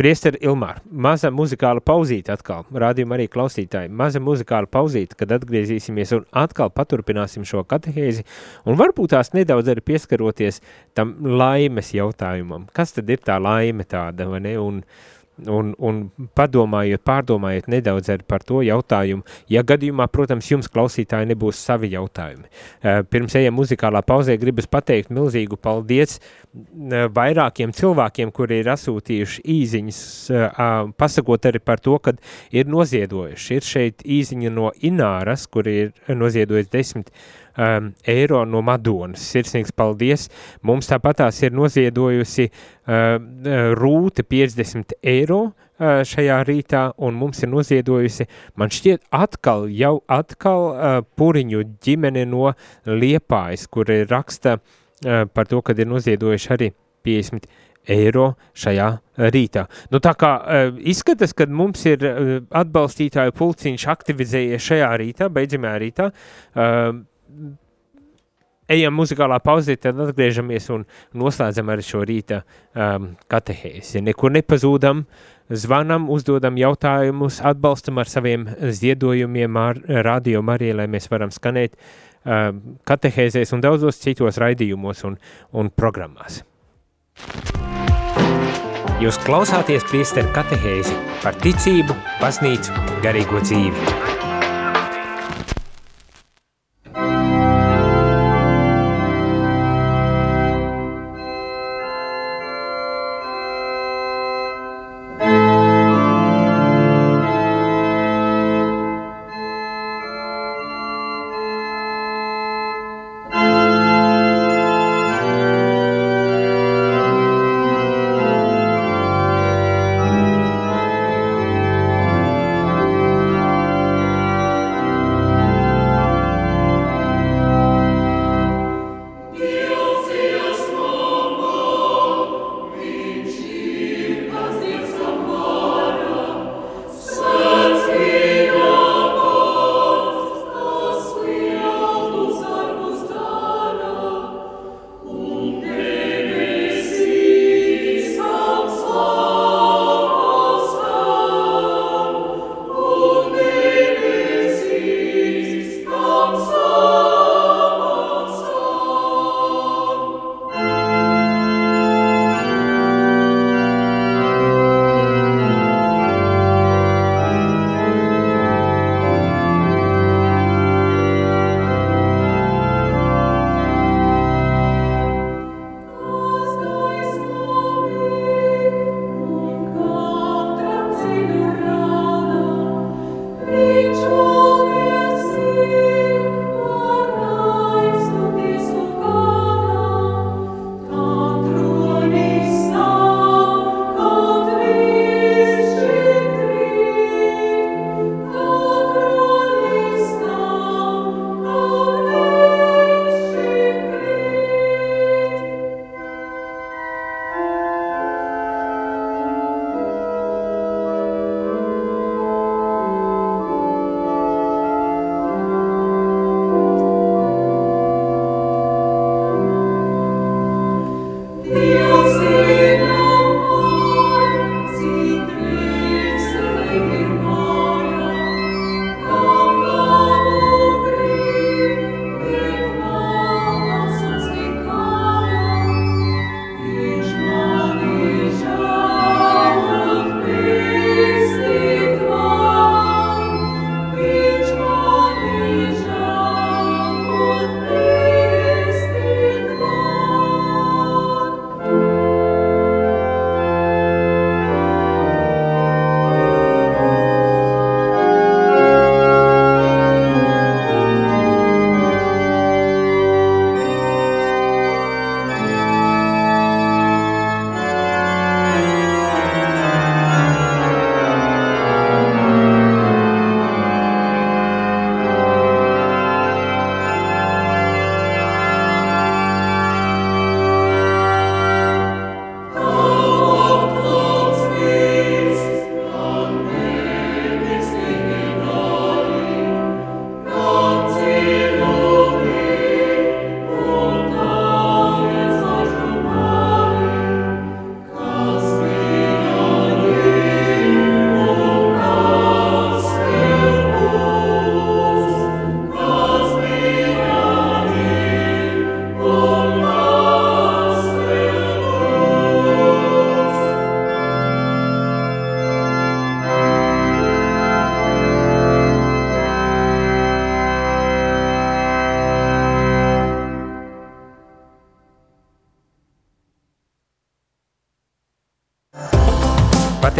Priester Ilmār, maza muzikāla pauzīte atkal, rādījuma arī klausītāji, maza muzikāla pauzīte, kad atgriezīsimies un atkal paturpināsim šo katehēzi un varbūt tās nedaudz arī pieskaroties tam laimes jautājumam. Kas tad ir tā laime tāda, vai ne? Un, uh, un, un padomājiet, pārdomājiet nedaudz arī par to jautājumu, ja gadījumā, protams, jums klausītāji nebūs savi jautājumi. Eh, pirms ejam muzikālā pauzē, gribas pateikt milzīgu paldies vairākiem cilvēkiem, kuri ir asūtījuši īziņas, pasakot arī par to, ka ir noziedojuši. Ir šeit īziņa no Ināras, kur ir noziedojis desmit um, eiro no Madonas. Sirsnīgs paldies! Mums tāpatās ir noziedojusi uh, rūte 50 eiro uh, šajā rītā, un mums ir noziedojusi, man šķiet, atkal, jau atkal uh, puriņu ģimene no Liepājas, kur raksta uh, par to, kad ir noziedojuši arī 50 eiro šajā rītā. Nu, tā kā uh, izskatās, ka mums ir uh, atbalstītāju pulciņš aktivizējies šajā rītā, beidzamajā rītā, uh, ejam muzikālā pauzē, tad atgriežamies un noslēdzam arī šo rīta um, katehēzi. Nekur nepazūdam, zvanam, uzdodam jautājumus, atbalstam ar saviem ziedojumiem ar radio Mariju, lai mēs varam skanēt um, katehēzēs un daudzos citos raidījumos un, un programmās. Jūs klausāties priesteru katehēzi par ticību, baznīcu, garīgo dzīvi.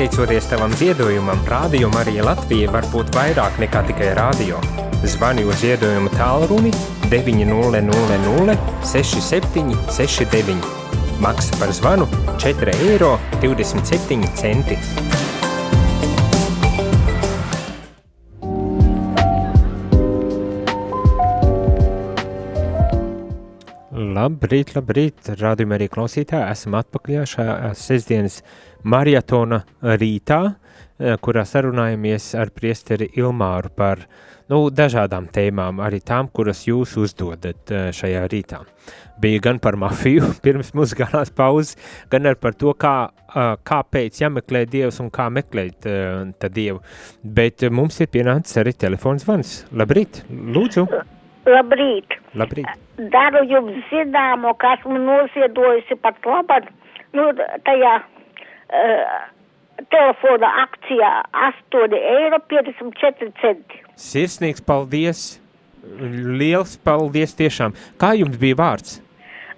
Pateicoties tavam ziedojumam, Rādio Marija Latvija var būt vairāk nekā tikai rādio. Zvani uz ziedojumu tālruni 900 67 69. Maksa par zvanu 4,27 eiro. Labrīt, labrīt, rādījumā arī klausītāji. Esam atpakaļ šajā sestdienas maratona rītā, kurā sarunājamies ar priesteri Ilmāru par nu, dažādām tēmām, arī tām, kuras jūs uzdodat šajā rītā. Bija gan par mafiju [LAUGHS] pirms muzikālās pauzes, gan arī par to, kā, kāpēc jāmeklē Dievs un kā meklēt Dievu. Bet mums ir pienācis arī telefons zvans. Labrīt, lūdzu! Labrīt! Labrīt! Daru jums zināmu, ka esmu noziedojusi pat labāk, nu, tajā uh, telefona akcijā 8 eiro 54 centi. Sirsnīgs paldies! Liels paldies tiešām! Kā jums bija vārds?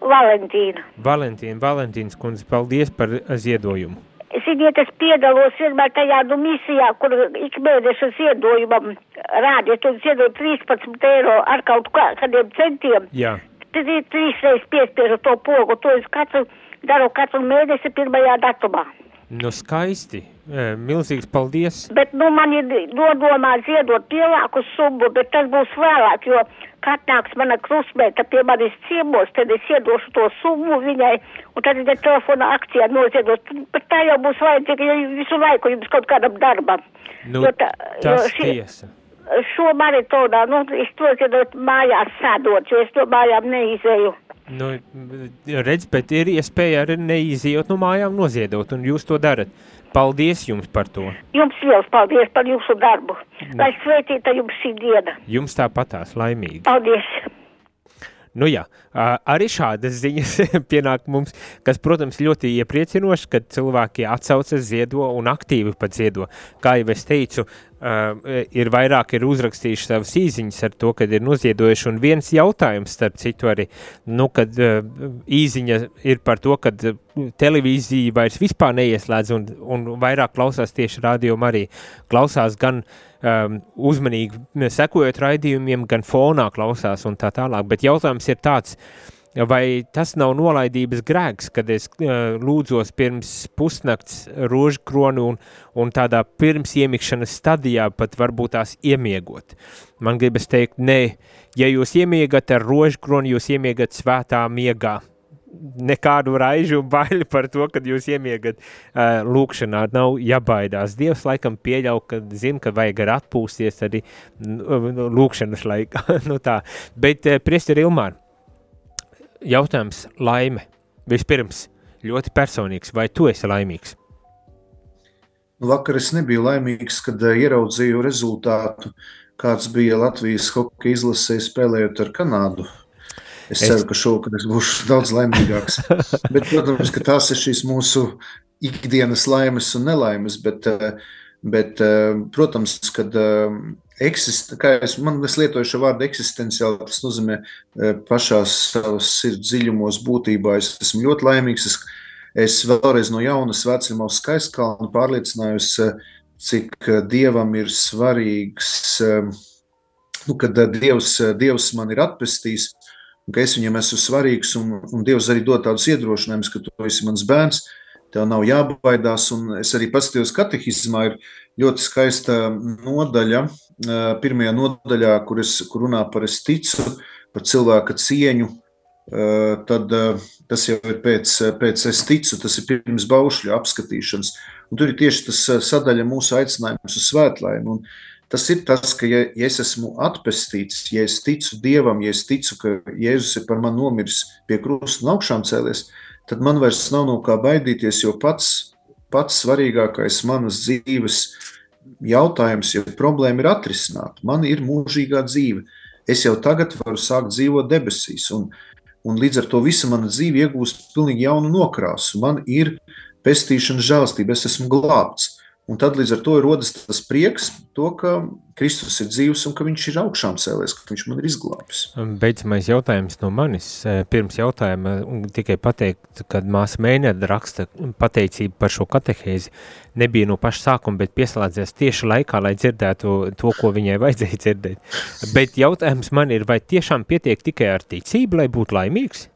Valentīna. Valentīna, Valentīnas kundze, paldies par ziedojumu. Ziniet, es piedalos vienmēr tajā nu, misijā, kur ik mēneša ziedojumam rādi, ja tu ziedo 13 eiro ar kaut kādiem centiem. Jā. Tad ir trīs reizes piespiežu to pogu, to es katru, daru katru mēnesi pirmajā datumā. Nu skaisti, milzīgs paldies. Bet, nu, man ir nodomā ziedot lielāku summu, bet tas būs vēlāk, jo kad nāks mana krustmeita pie manis ciemos, tad es iedošu to summu viņai, un tad viņa telefona akcijā noziedos. Bet tā jau būs vajadzīga ja visu laiku jums kaut kādam darbam. Nu, jo tā, tas jo šie, tiesa. Šo maratonā, nu, es to ziedot mājās sēdot, jo es to mājām neizēju. Nu, redz, bet ir iespēja arī neizējot no mājām noziedot, un jūs to darat. Paldies jums par to. Jums liels paldies par jūsu darbu. Lai svētīta jums šī diena. Jums tāpatās laimīgi. Paldies. Nu jā, arī šādas ziņas [LAUGHS] pienāk mums, kas, protams, ļoti iepriecinoši, kad cilvēki atsaucas ziedo un aktīvi pat ziedo. Kā jau es teicu, ir vairāk ir uzrakstījuši savas īziņas ar to, kad ir noziedojuši, un viens jautājums, starp citu arī, nu, kad īziņa ir par to, kad televīzija vairs vispār neieslēdz un, un vairāk klausās tieši rādījumu arī, klausās gan um, uzmanīgi sekojot raidījumiem, gan fonā klausās un tā tālāk. Bet jautājums ir tāds, vai tas nav nolaidības grēks, kad es uh, lūdzos pirms pusnakts rožkronu un, un tādā pirms iemikšanas stadijā pat varbūt tās iemiegot. Man gribas teikt, nē, ja jūs iemiegat ar rožkronu, jūs iemiegat svētā miegā nekādu raižu un baili par to, kad jūs iemiegat uh, lūkšanā. Nav jābaidās. Dievs laikam pieļauj, ka zina, ka vajag atpūsties arī lūkšanas laikā. [LAUGHS] nu tā. Bet, uh, priesteri Ilmār, jautājums laime. Vispirms, ļoti personīgs. Vai tu esi laimīgs? Nu, vakar es nebiju laimīgs, kad uh, ieraudzīju rezultātu, kāds bija Latvijas hokeja izlasē spēlējot ar Kanādu Es ceru, ka šovakar es būšu [LAUGHS] daudz laimīgāks. bet, protams, ka tās ir šīs mūsu ikdienas laimes un nelaimes, bet, eh, bet eh, protams, kad eh, eksist, kā es, man, es lietoju šo vārdu eksistenciāli, tas nozīmē pašās savas sirds dziļumos būtībā. Es esmu ļoti laimīgs. Es, es vēlreiz no jauna svecimā uz skaistkalnu pārliecinājos, cik Dievam ir svarīgs, nu, kad Dievs, Dievs man ir atpestījis, ka es viņam esmu svarīgs, un, un Dievs arī dod tādus iedrošinājumus, ka tu esi mans bērns, tev nav jābaidās, un es arī paskatījos katehizmā, ir ļoti skaista nodaļa, pirmajā nodaļā, kur, es, kur runā par es ticu, par cilvēka cieņu, tad tas jau ir pēc, pēc es ticu, tas ir pirms baušļu apskatīšanas, un tur ir tieši tas sadaļa mūsu aicinājums uz svētlaimi, un Tas ir tas, ka, ja, ja es esmu atpestīts, ja es ticu Dievam, ja es ticu, ka Jēzus ir par mani nomiris pie krusta un augšām cēlies, tad man vairs nav no kā baidīties, jo pats, pats svarīgākais manas dzīves jautājums, ja problēma ir atrisināta. Man ir mūžīgā dzīve. Es jau tagad varu sākt dzīvot debesīs, un, un līdz ar to visa mana dzīve iegūst pilnīgi jaunu nokrāsu. Man ir pestīšana žēlastība, es esmu glābts. Un tad līdz ar to rodas tas prieks, to, ka Kristus ir dzīvs un ka viņš ir augšām cēlies, ka viņš man ir izglābis. Beidzamais jautājums no manis. Eh, pirms jautājuma tikai pateikt, kad māsa Mēneda raksta pateicību par šo katehēzi, nebija no paša sākuma, bet pieslēdzies tieši laikā, lai dzirdētu to, ko viņai vajadzēja dzirdēt. Bet jautājums man ir, vai tiešām pietiek tikai ar ticību, lai būtu laimīgs?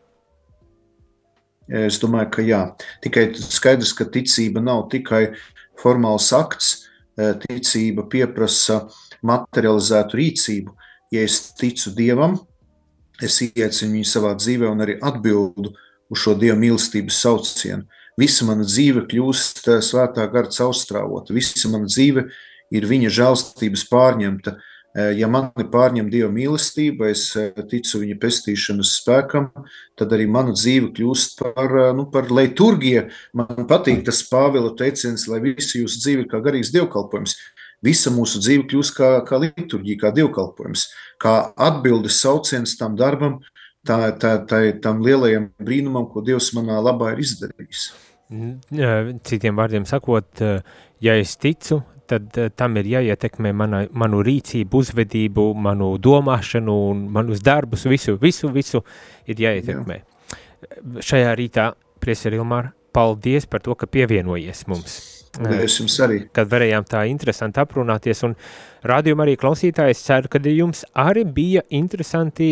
Es domāju, ka jā. Tikai skaidrs, ka ticība nav tikai formāls akts, e, ticība pieprasa materializētu rīcību. Ja es ticu Dievam, es iecinu viņu savā dzīvē un arī atbildu uz šo Dieva mīlestības saucienu. Visa mana dzīve kļūst e, svētā gara caurstrāvota, visa mana dzīve ir viņa žēlstības pārņemta. Uh, ja mani pārņem Dieva mīlestība, es eh, ticu viņa pestīšanas spēkam, tad arī mana dzīve kļūst par, eh, nu, par leiturgiju. Man patīk tas Pāvila teiciens, lai visi jūsu dzīve ir kā garīgs dievkalpojums. Visa mūsu dzīve kļūst kā, kā liturģija, kā dievkalpojums, kā atbildes sauciens tam darbam, tā, tā, tā, tam lielajam brīnumam, ko Dievs manā labā ir izdarījis. Citiem vārdiem sakot, ja es ticu, tad uh, tam ir jāietekmē mana, manu rīcību, uzvedību, manu domāšanu un manus darbus, visu, visu, visu ir jāietekmē. Jā. Šajā rītā, Prieseri Ilmār, paldies par to, ka pievienojies mums. Es jums arī. Kad varējām tā interesanti aprunāties, un rādījumā arī klausītājs ceru, ka jums arī bija interesanti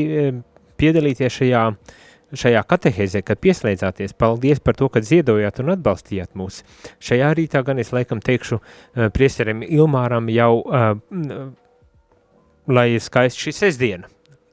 piedalīties šajā uh, šajā katehēzē, kad pieslēdzāties. Paldies par to, ka ziedojāt un atbalstījāt mūs. Šajā rītā gan es laikam teikšu uh, priesteriem Ilmāram jau, uh, lai ir skaisti šī sestdiena,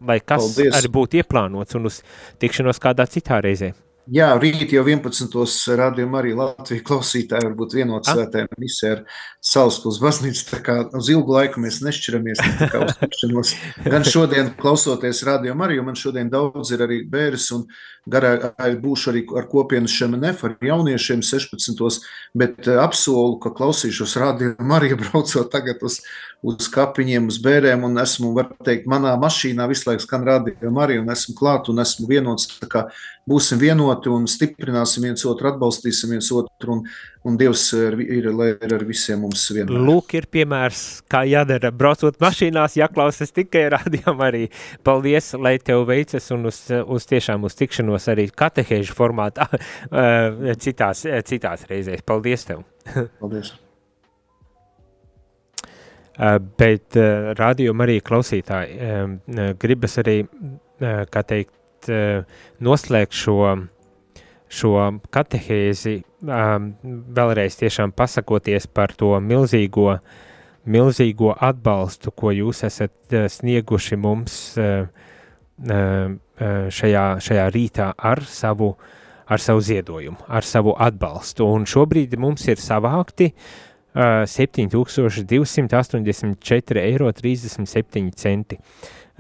lai kas Paldies. arī būtu ieplānots un uz tikšanos kādā citā reizē. Jā, rīt jau 11. rādījumā arī Latvijas klausītāji var būt vienot svētēm misē ar Salaspils baznīcu, tā kā uz ilgu laiku mēs nešķiramies tā kā uz tikšanos. Gan šodien klausoties rādījumā arī, jo man šodien daudz ir arī bēres un garā būšu arī ar kopienu šemenef, ar jauniešiem 16. Bet eh, apsolu, ka klausīšos rādījumā arī braucot tagad uz uz kapiņiem, uz bērēm, un esmu, var teikt, manā mašīnā visu laiku skan rādījuma arī, un esmu klāt, un esmu vienots, tā kā būsim vienoti un stiprināsim viens otru, atbalstīsim viens otru, un, un Dievs ir, ir, ir ar visiem mums vienmēr. Lūk, ir piemērs, kā jādara, braucot mašīnās, jāklausas tikai rādījuma arī. Paldies, lai tev veicas, un uz, uz tiešām uz tikšanos arī katehēžu formātā [LAUGHS] citās, citās reizēs. Paldies tev! [LAUGHS] Paldies! Eh, bet eh, rādījuma arī klausītāji eh, gribas arī, kā teikt, noslēgt šo, šo katehēzi, vēlreiz tiešām pasakoties par to milzīgo, milzīgo atbalstu, ko jūs esat snieguši mums šajā, šajā rītā ar savu, ar savu ziedojumu, ar savu atbalstu. Un šobrīd mums ir savākti uh, 7284,37 eiro.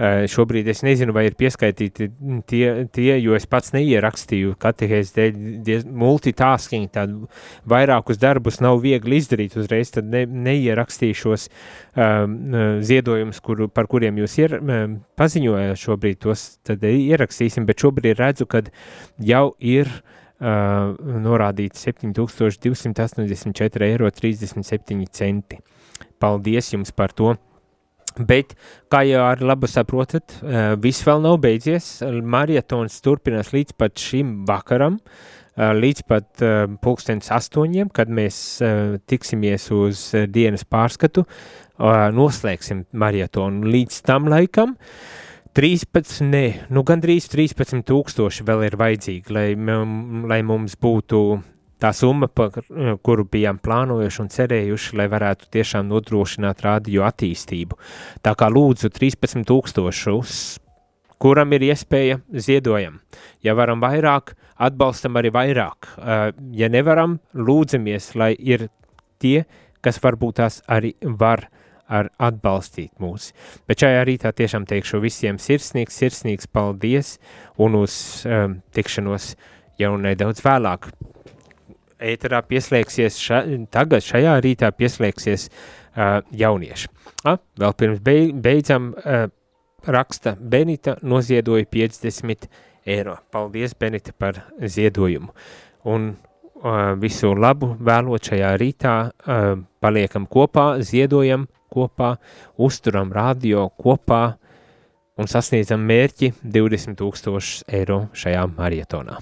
Uh, šobrīd es nezinu, vai ir pieskaitīti tie, tie jo es pats neierakstīju katehēs dēļ multitasking, tad vairākus darbus nav viegli izdarīt uzreiz, tad ne, neierakstīšos um, ziedojumus, kur, par kuriem jūs ir, um, paziņojāt šobrīd, tos tad ierakstīsim, bet šobrīd redzu, kad jau ir uh, norādīts 7284,37 eiro. Paldies jums par to! Bet, kā jau ar labu saprotat, uh, viss vēl nav beidzies. Marietons turpinās līdz pat šim vakaram, uh, līdz pat uh, pulkstens astoņiem, kad mēs tiksimies uz dienas pārskatu, noslēgsim marietonu. Līdz tam laikam uh, 13, ne, nu gandrīz 13 tūkstoši vēl ir vajadzīgi, lai, lai mums būtu tā summa, par kuru bijām plānojuši un cerējuši, lai varētu tiešām nodrošināt radio attīstību. Tā kā lūdzu 13 tūkstošus, kuram ir iespēja ziedojam. Ja varam vairāk, atbalstam arī vairāk. Ja nevaram, lūdzamies, lai ir tie, kas varbūt tās arī var ar atbalstīt mūs. Bet šajā rītā tiešām teikšu visiem sirsnīgs, sirsnīgs paldies un uz um, tikšanos jau nedaudz vēlāk. Ēterā pieslēgsies, ša, tagad šajā rītā pieslēgsies uh, jaunieši. Ah, vēl pirms beidzam uh, raksta Benita noziedoja 50 eiro. Paldies, Benita, par ziedojumu. Un uh, visu labu vēlot šajā rītā, uh, paliekam kopā, ziedojam kopā, uzturam radio kopā un sasniedzam mērķi 20 tūkstošus eiro šajā marietonā.